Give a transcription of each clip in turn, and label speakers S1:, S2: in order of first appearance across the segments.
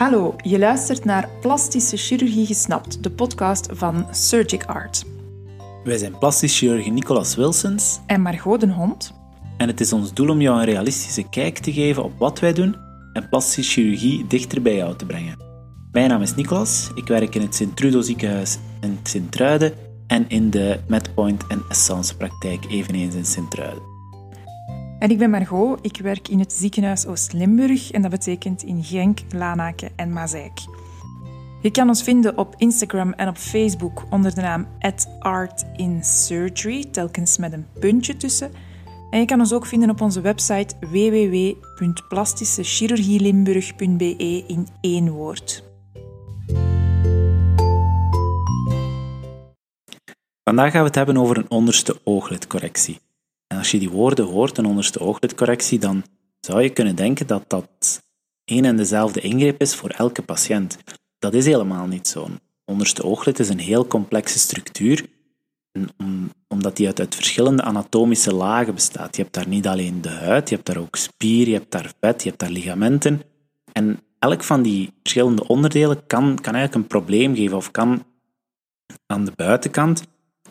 S1: Hallo, je luistert naar Plastische Chirurgie Gesnapt, de podcast van Surgic Art.
S2: Wij zijn plastisch chirurg Nicolas Wilsons
S1: En Margot den Hond.
S2: en het is ons doel om jou een realistische kijk te geven op wat wij doen en plastische chirurgie dichter bij jou te brengen. Mijn naam is Nicolas, ik werk in het Sint-Trudo ziekenhuis in Sint-Truiden en in de Medpoint en Essence praktijk eveneens in Sint-Truiden.
S1: En ik ben Margot, ik werk in het ziekenhuis Oost-Limburg en dat betekent in Genk, Lanaken en Mazeik. Je kan ons vinden op Instagram en op Facebook onder de naam @artinsurgery, telkens met een puntje tussen. En je kan ons ook vinden op onze website www.plastischechirurgielimburg.be in één woord.
S2: Vandaag gaan we het hebben over een onderste ooglidcorrectie. Als je die woorden hoort, een onderste ooglidcorrectie, dan zou je kunnen denken dat dat één en dezelfde ingreep is voor elke patiënt. Dat is helemaal niet zo. Een onderste ooglid is een heel complexe structuur, omdat die uit, verschillende anatomische lagen bestaat. Je hebt daar niet alleen de huid, je hebt daar ook spier, je hebt daar vet, je hebt daar ligamenten. En elk van die verschillende onderdelen kan, kan eigenlijk een probleem geven of kan aan de buitenkant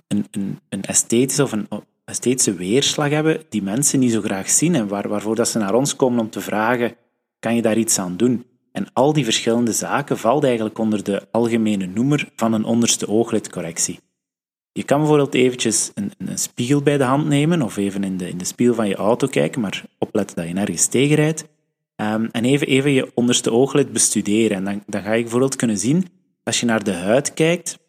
S2: een, een, een esthetische of een esthetische weerslag hebben die mensen niet zo graag zien en waar, waarvoor dat ze naar ons komen om te vragen, kan je daar iets aan doen? En al die verschillende zaken valt eigenlijk onder de algemene noemer van een onderste ooglidcorrectie. Je kan bijvoorbeeld eventjes een, een spiegel bij de hand nemen of even in de, in de spiegel van je auto kijken, maar opletten dat je nergens tegenrijdt. Ehm, en even, even je onderste ooglid bestuderen. En dan, dan ga je bijvoorbeeld kunnen zien, als je naar de huid kijkt,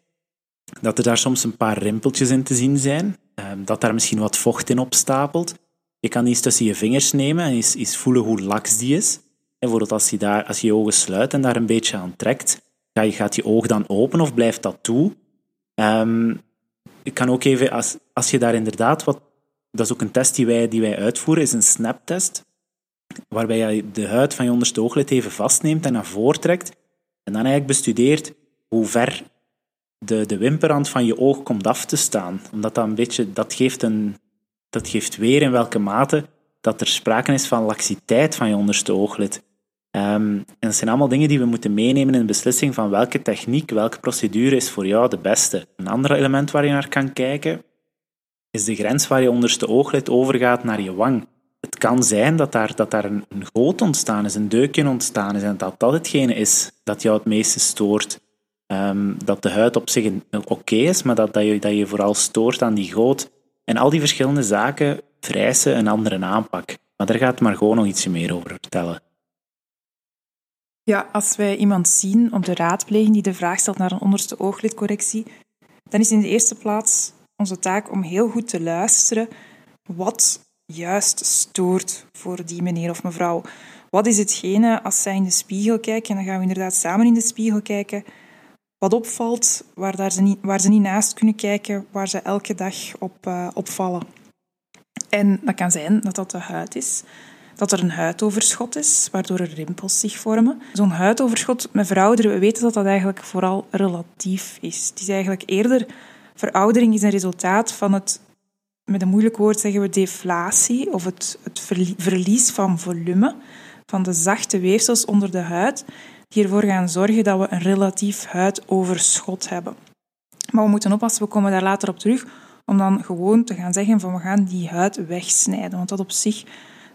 S2: dat er daar soms een paar rimpeltjes in te zien zijn, dat daar misschien wat vocht in opstapelt. Je kan eens tussen je vingers nemen en eens, eens voelen hoe laks die is. En bijvoorbeeld als je, daar, als je je ogen sluit en daar een beetje aan trekt, ga je, gaat je oog dan open of blijft dat toe? Ehm, ik kan ook even, als, als je daar inderdaad wat... Dat is ook een test die wij, die wij uitvoeren, is een snaptest, waarbij je de huid van je onderste ooglid even vastneemt en naar voren trekt, en dan eigenlijk bestudeert hoe ver de, de wimperrand van je oog komt af te staan. Omdat dat een beetje, dat geeft, een, dat geeft weer in welke mate dat er sprake is van laxiteit van je onderste ooglid. Ehm, en dat zijn allemaal dingen die we moeten meenemen in de beslissing van welke techniek, welke procedure is voor jou de beste. Een ander element waar je naar kan kijken, is de grens waar je onderste ooglid overgaat naar je wang. Het kan zijn dat daar, dat daar een, een goot ontstaan is, een deukje ontstaan is, en dat dat hetgene is dat jou het meeste stoort. Ehm, dat de huid op zich oké is, maar dat, dat, je, dat je vooral stoort aan die goot. En al die verschillende zaken vereisen een andere aanpak. Maar daar gaat Margot nog ietsje meer over vertellen.
S1: Ja, als wij iemand zien op de raadpleging die de vraag stelt naar een onderste ooglidcorrectie, dan is in de eerste plaats onze taak om heel goed te luisteren wat juist stoort voor die meneer of mevrouw. Wat is hetgene als zij in de spiegel kijken, en dan gaan we inderdaad samen in de spiegel kijken, wat opvalt, waar, daar ze, niet, waar ze niet naast kunnen kijken, waar ze elke dag op eh, opvallen. En dat kan zijn dat dat de huid is, dat er een huidoverschot is, waardoor er rimpels zich vormen. Zo'n huidoverschot met verouderen, we weten dat dat eigenlijk vooral relatief is. Het is eigenlijk eerder, veroudering is een resultaat van het, met een moeilijk woord zeggen we deflatie, of het, het verlie- verlies van volume van de zachte weefsels onder de huid, die ervoor gaan zorgen dat we een relatief huidoverschot hebben. Maar we moeten oppassen, we komen daar later op terug, om dan gewoon te gaan zeggen van we gaan die huid wegsnijden. Want dat op zich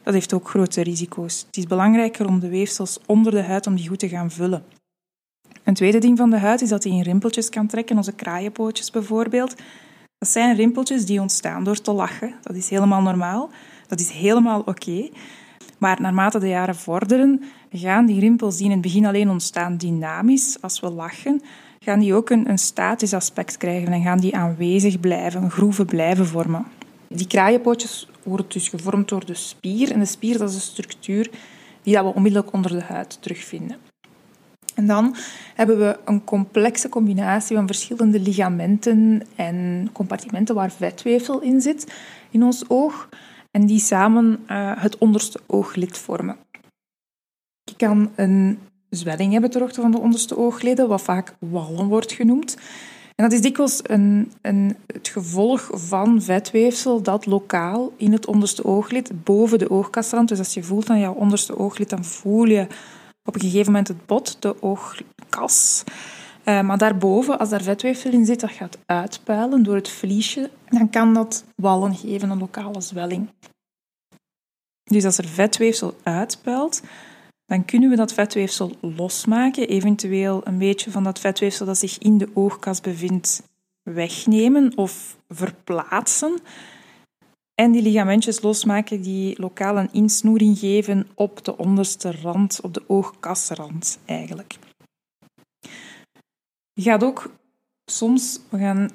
S1: dat heeft ook grote risico's. Het is belangrijker om de weefsels onder de huid om die goed te gaan vullen. Een tweede ding van de huid is dat hij in rimpeltjes kan trekken, onze kraaienpootjes bijvoorbeeld. Dat zijn rimpeltjes die ontstaan door te lachen. Dat is helemaal normaal. Dat is helemaal oké. Maar naarmate de jaren vorderen, gaan die rimpels die in het begin alleen ontstaan dynamisch, als we lachen, gaan die ook een, een statisch aspect krijgen en gaan die aanwezig blijven, groeven blijven vormen. Die kraaienpootjes worden dus gevormd door de spier. En de spier dat is een structuur die dat we onmiddellijk onder de huid terugvinden. En dan hebben we een complexe combinatie van verschillende ligamenten en compartimenten waar vetweefsel in zit in ons oog. En die samen uh, het onderste ooglid vormen. Kan een zwelling hebben ter hoogte van de onderste oogleden, wat vaak wallen wordt genoemd. En dat is dikwijls een, een, het gevolg van vetweefsel dat lokaal in het onderste ooglid, boven de oogkastrand, dus als je voelt aan jouw onderste ooglid, dan voel je op een gegeven moment het bot, de oogkas. Uh, maar daarboven, als daar vetweefsel in zit, dat gaat uitpuilen door het vliesje, dan kan dat wallen geven, een lokale zwelling. Dus als er vetweefsel uitpuilt, dan kunnen we dat vetweefsel losmaken, eventueel een beetje van dat vetweefsel dat zich in de oogkas bevindt wegnemen of verplaatsen. En die ligamentjes losmaken die lokaal een insnoering geven op de onderste rand, op de oogkasrand eigenlijk. Je gaat ook soms, we gaan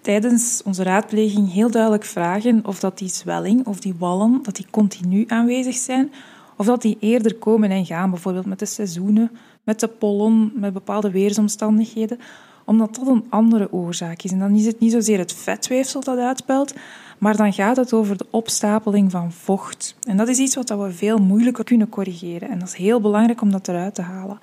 S1: tijdens onze raadpleging heel duidelijk vragen of dat die zwelling of die wallen, dat die continu aanwezig zijn, of dat die eerder komen en gaan, bijvoorbeeld met de seizoenen, met de pollen, met bepaalde weersomstandigheden, omdat dat een andere oorzaak is. En dan is het niet zozeer het vetweefsel dat uitpelt, maar dan gaat het over de opstapeling van vocht. En dat is iets wat we veel moeilijker kunnen corrigeren. En dat is heel belangrijk om dat eruit te halen.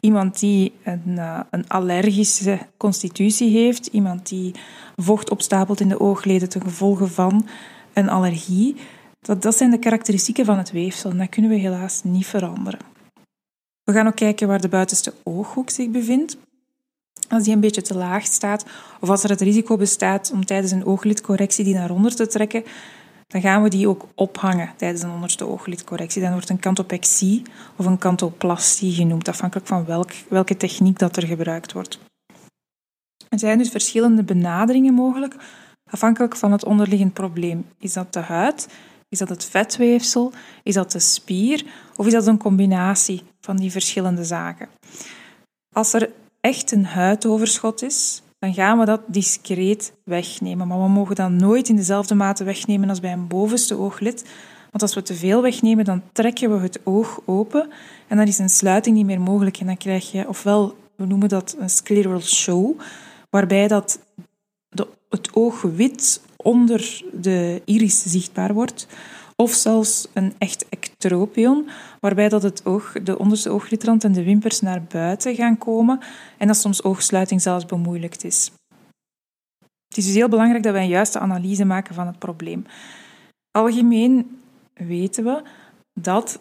S1: Iemand die een, eh, een allergische constitutie heeft, iemand die vocht opstapelt in de oogleden ten gevolge van een allergie, dat, dat zijn de karakteristieken van het weefsel en dat kunnen we helaas niet veranderen. We gaan ook kijken waar de buitenste ooghoek zich bevindt. Als die een beetje te laag staat, of als er het risico bestaat om tijdens een ooglidcorrectie die naar onder te trekken, dan gaan we die ook ophangen tijdens een onderste ooglidcorrectie. Dan wordt een cantopexie of een cantoplastie genoemd, afhankelijk van welk, welke techniek dat er gebruikt wordt. Er zijn dus verschillende benaderingen mogelijk, afhankelijk van het onderliggend probleem. Is dat de huid? Is dat het vetweefsel? Is dat de spier? Of is dat een combinatie van die verschillende zaken? Als er echt een huidoverschot is, dan gaan we dat discreet wegnemen. Maar we mogen dat nooit in dezelfde mate wegnemen als bij een bovenste ooglid. Want als we te veel wegnemen, dan trekken we het oog open en dan is een sluiting niet meer mogelijk. En dan krijg je, ofwel, we noemen dat een scleral show, waarbij dat het oog wit onder de iris zichtbaar wordt. Of zelfs een echt ectropion, waarbij dat het oog, de onderste ooglidrand en de wimpers naar buiten gaan komen en dat soms oogsluiting zelfs bemoeilijkt is. Het is dus heel belangrijk dat wij een juiste analyse maken van het probleem. Algemeen weten we dat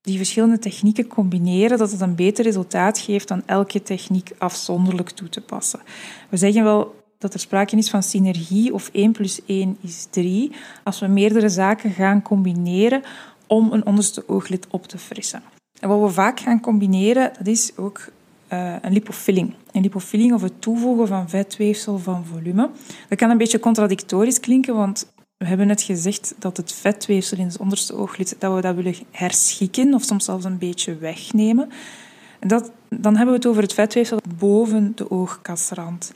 S1: die verschillende technieken combineren, dat het een beter resultaat geeft dan elke techniek afzonderlijk toe te passen. We zeggen wel dat er sprake is van synergie of 1 plus 1 is 3 als we meerdere zaken gaan combineren om een onderste ooglid op te frissen. En wat we vaak gaan combineren, dat is ook uh, een lipofilling. Een lipofilling of het toevoegen van vetweefsel van volume. Dat kan een beetje contradictorisch klinken, want we hebben net gezegd dat het vetweefsel in het onderste ooglid, dat we dat willen herschikken of soms zelfs een beetje wegnemen. En dat, dan hebben we het over het vetweefsel boven de oogkasrand.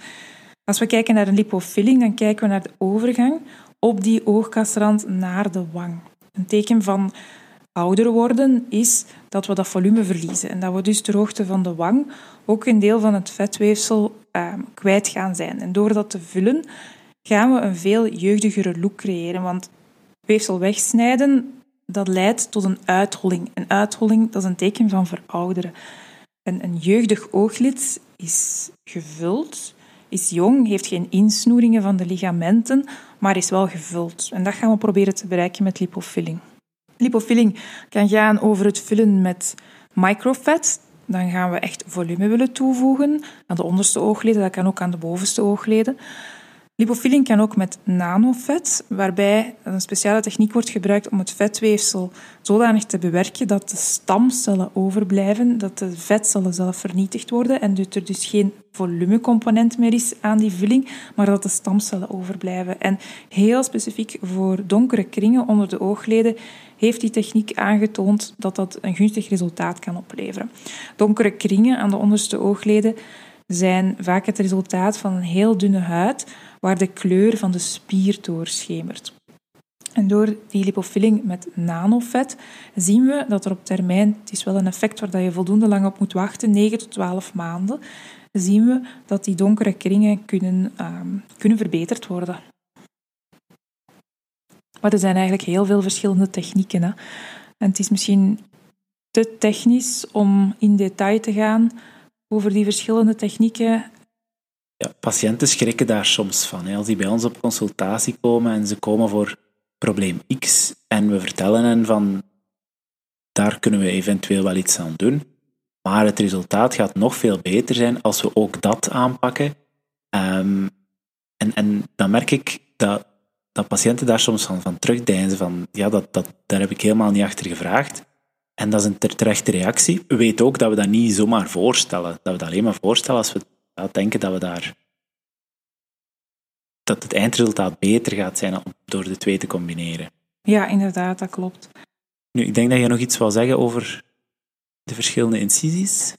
S1: Als we kijken naar een lipofilling, dan kijken we naar de overgang op die oogkasrand naar de wang. Een teken van ouder worden is dat we dat volume verliezen en dat we dus ter hoogte van de wang ook een deel van het vetweefsel eh, kwijt gaan zijn. En door dat te vullen gaan we een veel jeugdigere look creëren, want weefsel wegsnijden dat leidt tot een uitholling. Een uitholling dat is een teken van verouderen. En een jeugdig ooglid is gevuld is jong, heeft geen insnoeringen van de ligamenten, maar is wel gevuld. En dat gaan we proberen te bereiken met lipofilling. Lipofilling kan gaan over het vullen met microfat. Dan gaan we echt volume willen toevoegen aan de onderste oogleden. Dat kan ook aan de bovenste oogleden. Lipofilling kan ook met nanovet, waarbij een speciale techniek wordt gebruikt om het vetweefsel zodanig te bewerken dat de stamcellen overblijven, dat de vetcellen zelf vernietigd worden en dat er dus geen volumecomponent meer is aan die vulling, maar dat de stamcellen overblijven. En heel specifiek voor donkere kringen onder de oogleden heeft die techniek aangetoond dat dat een gunstig resultaat kan opleveren. Donkere kringen aan de onderste oogleden zijn vaak het resultaat van een heel dunne huid, waar de kleur van de spier doorschemert. En door die lipofilling met nanovet zien we dat er op termijn, het is wel een effect waar je voldoende lang op moet wachten, 9 tot 12 maanden, zien we dat die donkere kringen kunnen, ehm, kunnen verbeterd worden. Maar er zijn eigenlijk heel veel verschillende technieken. Hè. En het is misschien te technisch om in detail te gaan over die verschillende technieken
S2: ja, patiënten schrikken daar soms van. Hè. Als die bij ons op consultatie komen en ze komen voor probleem X en we vertellen hen van daar kunnen we eventueel wel iets aan doen. Maar het resultaat gaat nog veel beter zijn als we ook dat aanpakken. Ehm, en, en dan merk ik dat, dat patiënten daar soms van, van terugdeinzen van ja, dat, dat, daar heb ik helemaal niet achter gevraagd. En dat is een terechte reactie. We weten ook dat we dat niet zomaar voorstellen. Dat we dat alleen maar voorstellen als we denken dat we daar dat het eindresultaat beter gaat zijn door de twee te combineren.
S1: Ja, inderdaad, dat klopt.
S2: Nu, ik denk dat je nog iets wil zeggen over de verschillende incisies.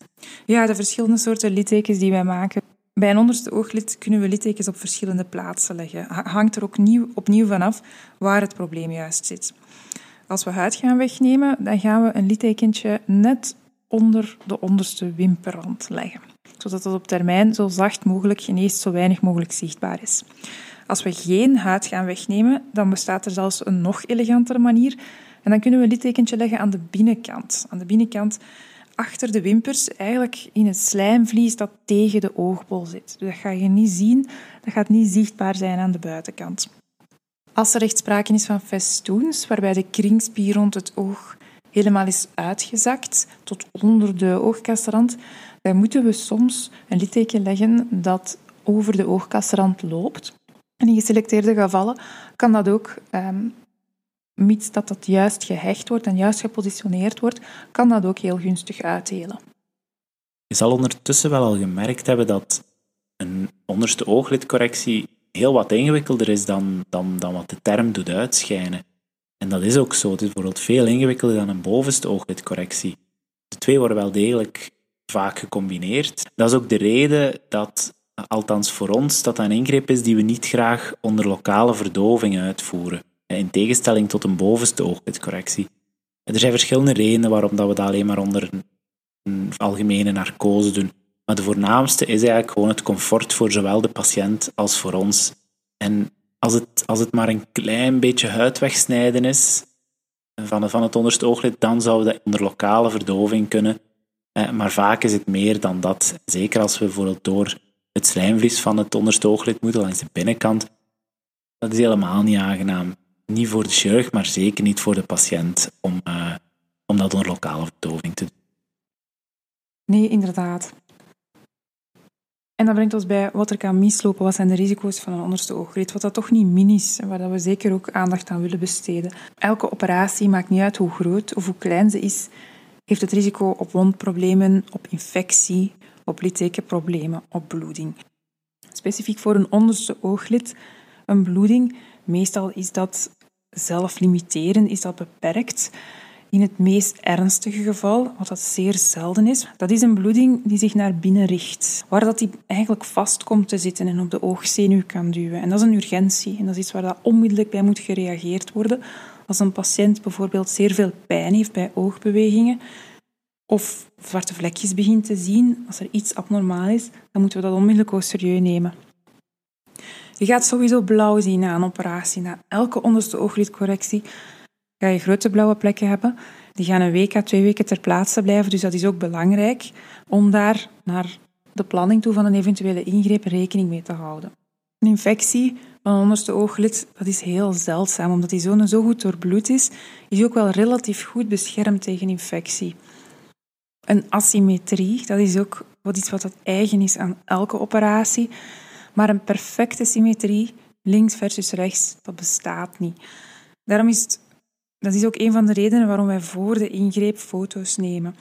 S1: Ja, de verschillende soorten littekens die wij maken. Bij een onderste ooglid kunnen we littekens op verschillende plaatsen leggen. Hangt er ook nieuw, opnieuw vanaf waar het probleem juist zit. Als we huid gaan wegnemen, dan gaan we een littekentje net onder de onderste wimperrand leggen, zodat het op termijn zo zacht mogelijk geneest, zo weinig mogelijk zichtbaar is. Als we geen huid gaan wegnemen, dan bestaat er zelfs een nog elegantere manier. En dan kunnen we een littekentje leggen aan de binnenkant. Aan de binnenkant achter de wimpers, eigenlijk in het slijmvlies dat tegen de oogbol zit. Dus dat ga je niet zien, dat gaat niet zichtbaar zijn aan de buitenkant. Als er echt sprake is van festoons, waarbij de kringspier rond het oog helemaal is uitgezakt tot onder de oogkastrand, dan moeten we soms een litteken leggen dat over de oogkastrand loopt. En in geselecteerde gevallen kan dat ook, um, mits dat dat juist gehecht wordt en juist gepositioneerd wordt, kan dat ook heel gunstig uitdelen.
S2: Je zal ondertussen wel al gemerkt hebben dat een onderste ooglidcorrectie heel wat ingewikkelder is dan, dan, dan wat de term doet uitschijnen. En dat is ook zo. Het is bijvoorbeeld veel ingewikkelder dan een bovenste ooglidcorrectie. De twee worden wel degelijk vaak gecombineerd. Dat is ook de reden dat, althans voor ons, dat een ingreep is die we niet graag onder lokale verdoving uitvoeren. In tegenstelling tot een bovenste ooglidcorrectie. Er zijn verschillende redenen waarom dat we dat alleen maar onder een, algemene narcose doen. Maar de voornaamste is eigenlijk gewoon het comfort voor zowel de patiënt als voor ons. En als het, als het maar een klein beetje huid wegsnijden is van, van het onderste ooglid, dan zou dat onder lokale verdoving kunnen. Eh, maar vaak is het meer dan dat. Zeker als we bijvoorbeeld door het slijmvlies van het onderste ooglid moeten, langs de binnenkant. Dat is helemaal niet aangenaam. Niet voor de chirurg, maar zeker niet voor de patiënt om, uh, om dat onder lokale verdoving te doen.
S1: Nee, inderdaad. En dat brengt ons bij wat er kan mislopen. Wat zijn de risico's van een onderste ooglid? Wat dat toch niet min is waar we zeker ook aandacht aan willen besteden. Elke operatie, maakt niet uit hoe groot of hoe klein ze is, heeft het risico op wondproblemen, op infectie, op littekenproblemen, op bloeding. Specifiek voor een onderste ooglid, een bloeding, meestal is dat zelflimiterend, is dat beperkt. In het meest ernstige geval, wat dat zeer zelden is, dat is een bloeding die zich naar binnen richt, waar dat die eigenlijk vast komt te zitten en op de oogzenuw kan duwen. En dat is een urgentie en dat is iets waar dat onmiddellijk bij moet gereageerd worden. Als een patiënt bijvoorbeeld zeer veel pijn heeft bij oogbewegingen of zwarte vlekjes begint te zien, als er iets abnormaal is, dan moeten we dat onmiddellijk ook serieus nemen. Je gaat sowieso blauw zien na een operatie. Na elke onderste ooglidcorrectie ga je grote blauwe plekken hebben. Die gaan een week à twee weken ter plaatse blijven. Dus dat is ook belangrijk om daar naar de planning toe van een eventuele ingreep rekening mee te houden. Een infectie een onderste ooglid dat is heel zeldzaam. Omdat die zone zo goed doorbloed is, is ook wel relatief goed beschermd tegen infectie. Een asymmetrie, dat is ook wat iets wat eigen is aan elke operatie. Maar een perfecte symmetrie, links versus rechts, dat bestaat niet. Daarom is het dat is ook een van de redenen waarom wij voor de ingreep foto's nemen.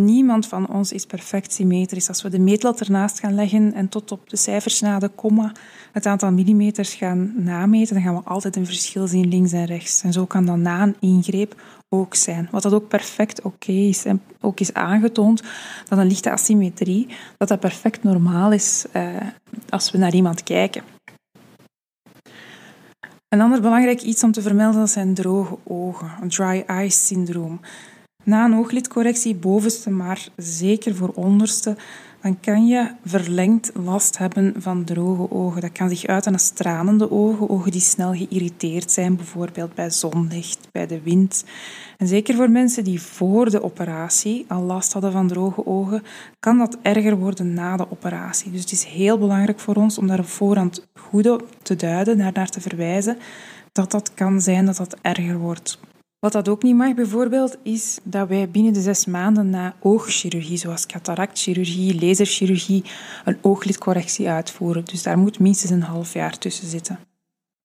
S1: Niemand van ons is perfect symmetrisch. Als we de meetlat ernaast gaan leggen en tot op de cijfers na de komma het aantal millimeters gaan nameten, dan gaan we altijd een verschil zien links en rechts. En zo kan dat na een ingreep ook zijn. Wat dat ook perfect oké is. En ook is aangetoond dat een lichte asymmetrie, dat dat perfect normaal is eh, als we naar iemand kijken. Een ander belangrijk iets om te vermelden zijn droge ogen, een dry eye syndroom. Na een ooglidcorrectie, bovenste maar zeker voor onderste, dan kan je verlengd last hebben van droge ogen. Dat kan zich uiten als tranende ogen, ogen die snel geïrriteerd zijn, bijvoorbeeld bij zonlicht, bij de wind. En zeker voor mensen die voor de operatie al last hadden van droge ogen, kan dat erger worden na de operatie. Dus het is heel belangrijk voor ons om daar op voorhand goed op te duiden, daar naar te verwijzen, dat dat kan zijn dat dat erger wordt. Wat dat ook niet mag bijvoorbeeld, is dat wij binnen de zes maanden na oogchirurgie, zoals cataractchirurgie, laserchirurgie, een ooglidcorrectie uitvoeren. Dus daar moet minstens een half jaar tussen zitten.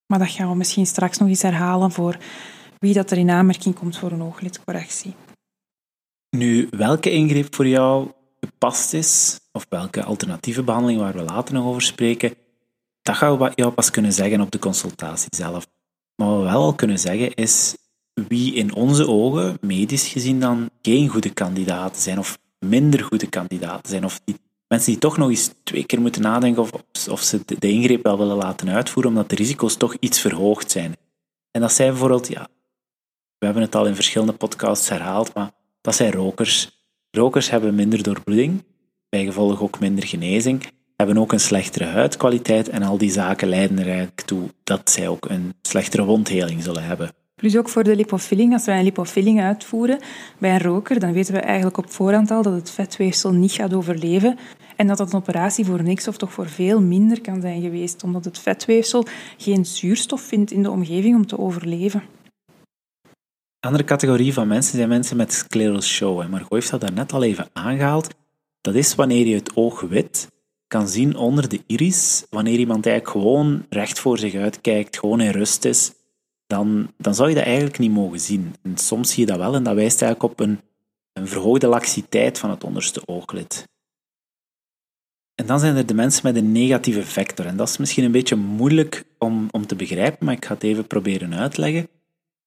S1: Maar dat gaan we misschien straks nog eens herhalen voor wie dat er in aanmerking komt voor een ooglidcorrectie.
S2: Nu, welke ingreep voor jou gepast is, of welke alternatieve behandeling waar we later nog over spreken, dat gaan we jou pas kunnen zeggen op de consultatie zelf. Maar wat we wel al kunnen zeggen is wie in onze ogen, medisch gezien, dan geen goede kandidaten zijn of minder goede kandidaten zijn. Of die, mensen die toch nog eens twee keer moeten nadenken of, of ze de, ingreep wel willen laten uitvoeren, omdat de risico's toch iets verhoogd zijn. En dat zijn bijvoorbeeld, ja, we hebben het al in verschillende podcasts herhaald, maar dat zijn rokers. Rokers hebben minder doorbloeding, bijgevolg ook minder genezing, hebben ook een slechtere huidkwaliteit en al die zaken leiden er eigenlijk toe dat zij ook een slechtere wondheling zullen hebben.
S1: Plus ook voor de lipofilling, als wij een lipofilling uitvoeren bij een roker, dan weten we eigenlijk op voorhand al dat het vetweefsel niet gaat overleven en dat dat een operatie voor niks of toch voor veel minder kan zijn geweest, omdat het vetweefsel geen zuurstof vindt in de omgeving om te overleven.
S2: Andere categorie van mensen zijn mensen met scleral show. Maar Margot heeft dat daarnet al even aangehaald. Dat is wanneer je het oog wit kan zien onder de iris, wanneer iemand eigenlijk gewoon recht voor zich uitkijkt, gewoon in rust is, dan, dan zou je dat eigenlijk niet mogen zien. En soms zie je dat wel en dat wijst eigenlijk op een, een verhoogde laxiteit van het onderste ooglid. En dan zijn er de mensen met een negatieve vector. En dat is misschien een beetje moeilijk om, om te begrijpen, maar ik ga het even proberen uitleggen.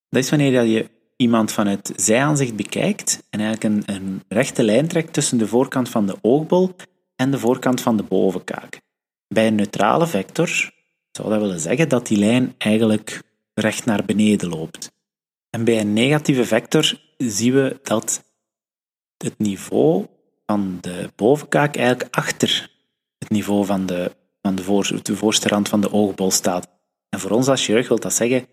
S2: Dat is wanneer je iemand van het zijaanzicht bekijkt en eigenlijk een, een rechte lijn trekt tussen de voorkant van de oogbol en de voorkant van de bovenkaak. Bij een neutrale vector zou dat willen zeggen dat die lijn eigenlijk recht naar beneden loopt. En bij een negatieve vector zien we dat het niveau van de bovenkaak eigenlijk achter het niveau van de, van de, voor, de voorste rand van de oogbol staat. En voor ons als chirurg wil dat zeggen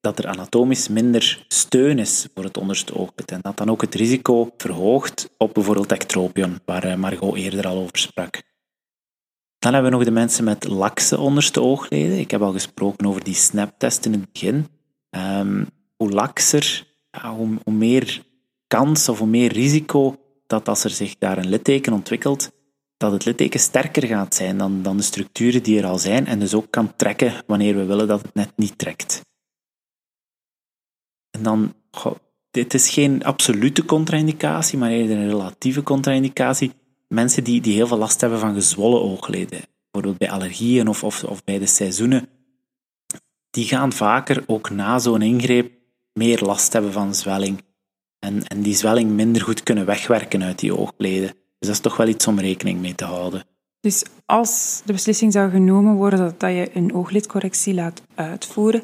S2: dat er anatomisch minder steun is voor het onderste ooglid en dat dan ook het risico verhoogt op bijvoorbeeld ectropion, waar eh, Margot eerder al over sprak. Dan hebben we nog de mensen met lakse onderste oogleden. Ik heb al gesproken over die snaptest in het begin. Ehm, hoe hoe, hoe, meer kans of hoe meer risico dat als er zich daar een litteken ontwikkelt, dat het litteken sterker gaat zijn dan, dan de structuren die er al zijn en dus ook kan trekken wanneer we willen dat het net niet trekt. En dan, dit is geen absolute contra-indicatie, maar eerder een relatieve contra-indicatie. Mensen die, die heel veel last hebben van gezwollen oogleden, bijvoorbeeld bij allergieën of, of, of bij de seizoenen, die gaan vaker ook na zo'n ingreep meer last hebben van zwelling. En, en die zwelling minder goed kunnen wegwerken uit die oogleden. Dus dat is toch wel iets om rekening mee te houden.
S1: Dus als de beslissing zou genomen worden dat, dat je een ooglidcorrectie laat uitvoeren,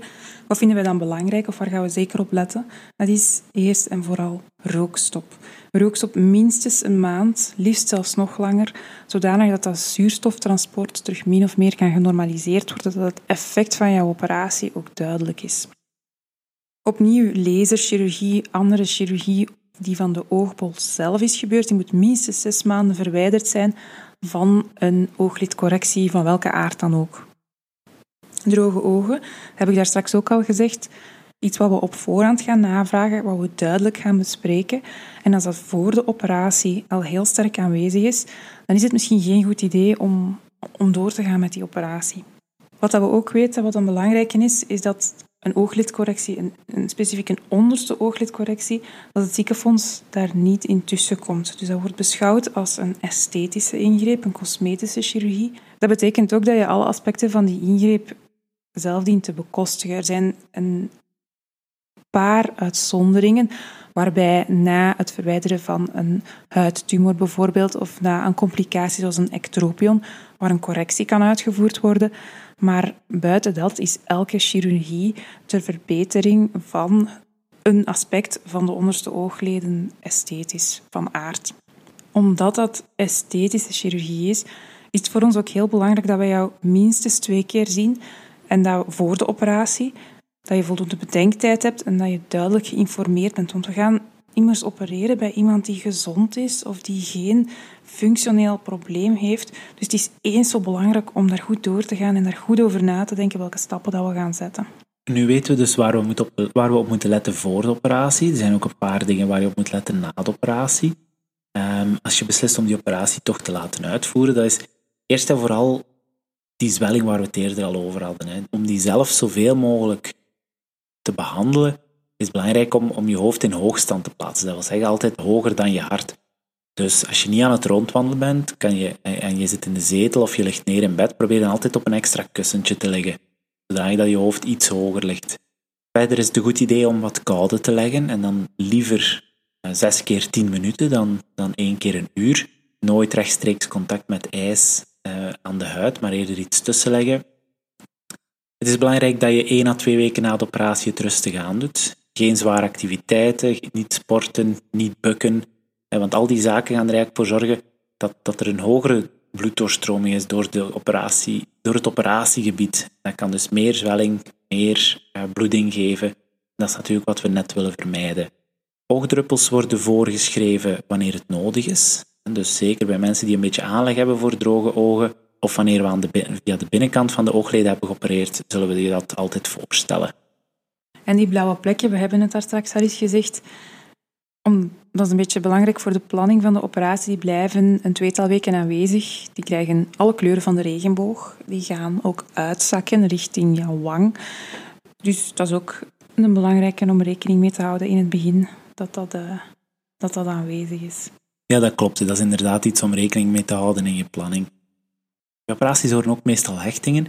S1: wat vinden wij dan belangrijk of waar gaan we zeker op letten? Dat is eerst en vooral rookstop. Rookstop minstens een maand, liefst zelfs nog langer, zodanig dat dat zuurstoftransport terug min of meer kan genormaliseerd worden, dat het effect van jouw operatie ook duidelijk is. Opnieuw, laserchirurgie, andere chirurgie die van de oogbol zelf is gebeurd, die moet minstens zes maanden verwijderd zijn van een ooglidcorrectie van welke aard dan ook. Droge ogen, heb ik daar straks ook al gezegd, iets wat we op voorhand gaan navragen, wat we duidelijk gaan bespreken. En als dat voor de operatie al heel sterk aanwezig is, dan is het misschien geen goed idee om, om door te gaan met die operatie. Wat dat we ook weten, wat een belangrijke is, is dat een ooglidcorrectie, een, een specifiek een onderste ooglidcorrectie, dat het ziekenfonds daar niet in tussen komt. Dus dat wordt beschouwd als een esthetische ingreep, een cosmetische chirurgie. Dat betekent ook dat je alle aspecten van die ingreep zelf dient te bekostigen. Er zijn een paar uitzonderingen waarbij na het verwijderen van een huidtumor bijvoorbeeld of na een complicatie zoals een ectropion, waar een correctie kan uitgevoerd worden. Maar buiten dat is elke chirurgie ter verbetering van een aspect van de onderste oogleden esthetisch van aard. Omdat dat esthetische chirurgie is, is het voor ons ook heel belangrijk dat wij jou minstens twee keer zien en dat voor de operatie, dat je voldoende bedenktijd hebt en dat je duidelijk geïnformeerd bent. Want we gaan immers opereren bij iemand die gezond is of die geen functioneel probleem heeft. Dus het is eens zo belangrijk om daar goed door te gaan en daar goed over na te denken welke stappen dat we gaan zetten.
S2: Nu weten we dus waar we, op, waar we op moeten letten voor de operatie. Er zijn ook een paar dingen waar je op moet letten na de operatie. Ehm, als je beslist om die operatie toch te laten uitvoeren, dat is eerst en vooral die zwelling waar we het eerder al over hadden. Hè. Om die zelf zoveel mogelijk te behandelen, is belangrijk om, om je hoofd in hoogstand te plaatsen. Dat wil zeggen altijd hoger dan je hart. Dus als je niet aan het rondwandelen bent kan je, en je zit in de zetel of je ligt neer in bed, probeer dan altijd op een extra kussentje te liggen, zodat je hoofd iets hoger ligt. Verder is het een goed idee om wat koude te leggen en dan liever eh, zes keer tien minuten dan, dan één keer een uur. Nooit rechtstreeks contact met ijs aan de huid, maar eerder iets tussen leggen. Het is belangrijk dat je één à twee weken na de operatie het rustig aan doet. Geen zware activiteiten, niet sporten, niet bukken. Want al die zaken gaan er eigenlijk voor zorgen dat, dat er een hogere bloeddoorstroming is door, de operatie, door het operatiegebied. Dat kan dus meer zwelling, meer uh, bloeding geven. Dat is natuurlijk wat we net willen vermijden. Oogdruppels worden voorgeschreven wanneer het nodig is. Dus zeker bij mensen die een beetje aanleg hebben voor droge ogen, of wanneer we aan de, via de binnenkant van de oogleden hebben geopereerd, zullen we je dat altijd voorstellen.
S1: En die blauwe plekken, we hebben het daar straks al eens gezegd, om, dat is een beetje belangrijk voor de planning van de operatie. Die blijven een tweetal weken aanwezig. Die krijgen alle kleuren van de regenboog. Die gaan ook uitzakken richting jouw wang. Dus dat is ook een belangrijke om rekening mee te houden in het begin, dat dat, uh, dat, dat aanwezig is.
S2: Ja, dat klopt. Dat is inderdaad iets om rekening mee te houden in je planning. Operaties horen ook meestal hechtingen.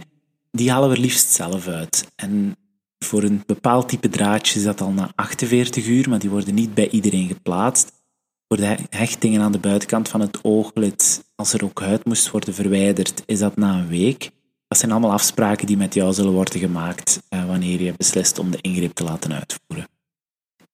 S2: Die halen we liefst zelf uit. En voor een bepaald type draadje is dat al na 48 uur, maar die worden niet bij iedereen geplaatst. Voor de hechtingen aan de buitenkant van het ooglid, als er ook huid moest worden verwijderd, is dat na een week. Dat zijn allemaal afspraken die met jou zullen worden gemaakt eh, wanneer je beslist om de ingreep te laten uitvoeren.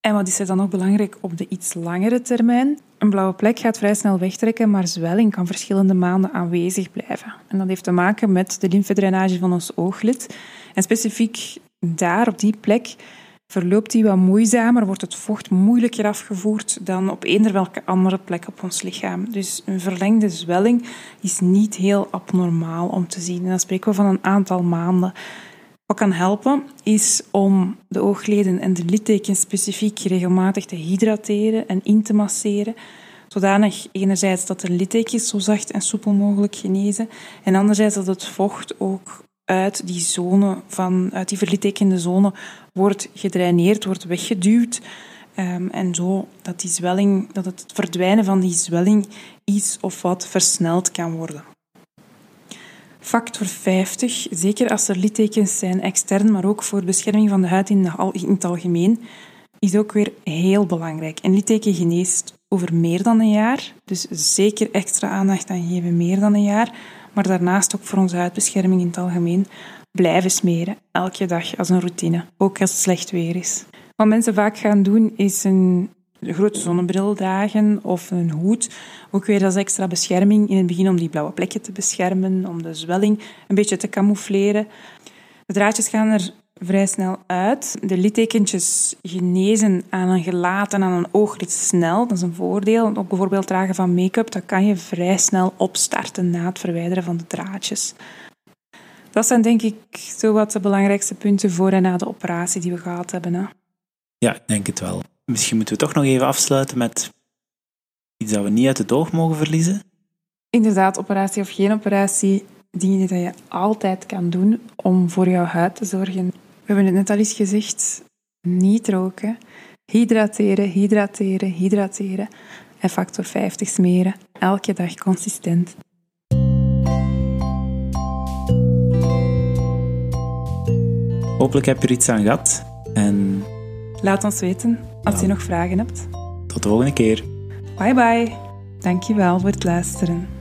S1: En wat is er dan nog belangrijk op de iets langere termijn? Een blauwe plek gaat vrij snel wegtrekken, maar zwelling kan verschillende maanden aanwezig blijven. En dat heeft te maken met de lymfedrainage van ons ooglid. En specifiek daar, op die plek, verloopt die wat moeizamer, wordt het vocht moeilijker afgevoerd dan op eender welke andere plek op ons lichaam. Dus een verlengde zwelling is niet heel abnormaal om te zien. En dan spreken we van een aantal maanden. Wat kan helpen is om de oogleden en de littekens specifiek regelmatig te hydrateren en in te masseren. Zodanig enerzijds dat de littekens zo zacht en soepel mogelijk genezen en anderzijds dat het vocht ook uit die zone, van, uit die verlittekende zone, wordt gedraineerd, wordt weggeduwd. Um, en zo dat, die zwelling, dat het verdwijnen van die zwelling iets of wat versneld kan worden. Factor 50, zeker als er littekens zijn extern, maar ook voor bescherming van de huid in, het algemeen, is ook weer heel belangrijk. Een litteken geneest over meer dan een jaar, dus zeker extra aandacht aan geven meer dan een jaar. Maar daarnaast ook voor onze huidbescherming in het algemeen blijven smeren, elke dag als een routine, ook als het slecht weer is. Wat mensen vaak gaan doen, is een grote zonnebril dragen of een hoed. Ook weer als extra bescherming in het begin om die blauwe plekken te beschermen, om de zwelling een beetje te camoufleren. De draadjes gaan er vrij snel uit. De littekentjes genezen aan een gelaat en aan een ooglid snel. Dat is een voordeel. Ook bijvoorbeeld dragen van make-up, dat kan je vrij snel opstarten na het verwijderen van de draadjes. Dat zijn denk ik zo wat de belangrijkste punten voor en na de operatie die we gehad hebben. Hè?
S2: Ja, denk het wel. Misschien moeten we toch nog even afsluiten met iets dat we niet uit het oog mogen verliezen.
S1: Inderdaad, operatie of geen operatie, dingen die je altijd kan doen om voor jouw huid te zorgen. We hebben het net al eens gezegd, niet roken, hydrateren, hydrateren, hydrateren en factor 50 smeren. Elke dag consistent.
S2: Hopelijk heb je er iets aan gehad. En...
S1: Laat ons weten als je nog vragen hebt.
S2: Tot de volgende keer.
S1: Bye bye. Dankjewel voor het luisteren.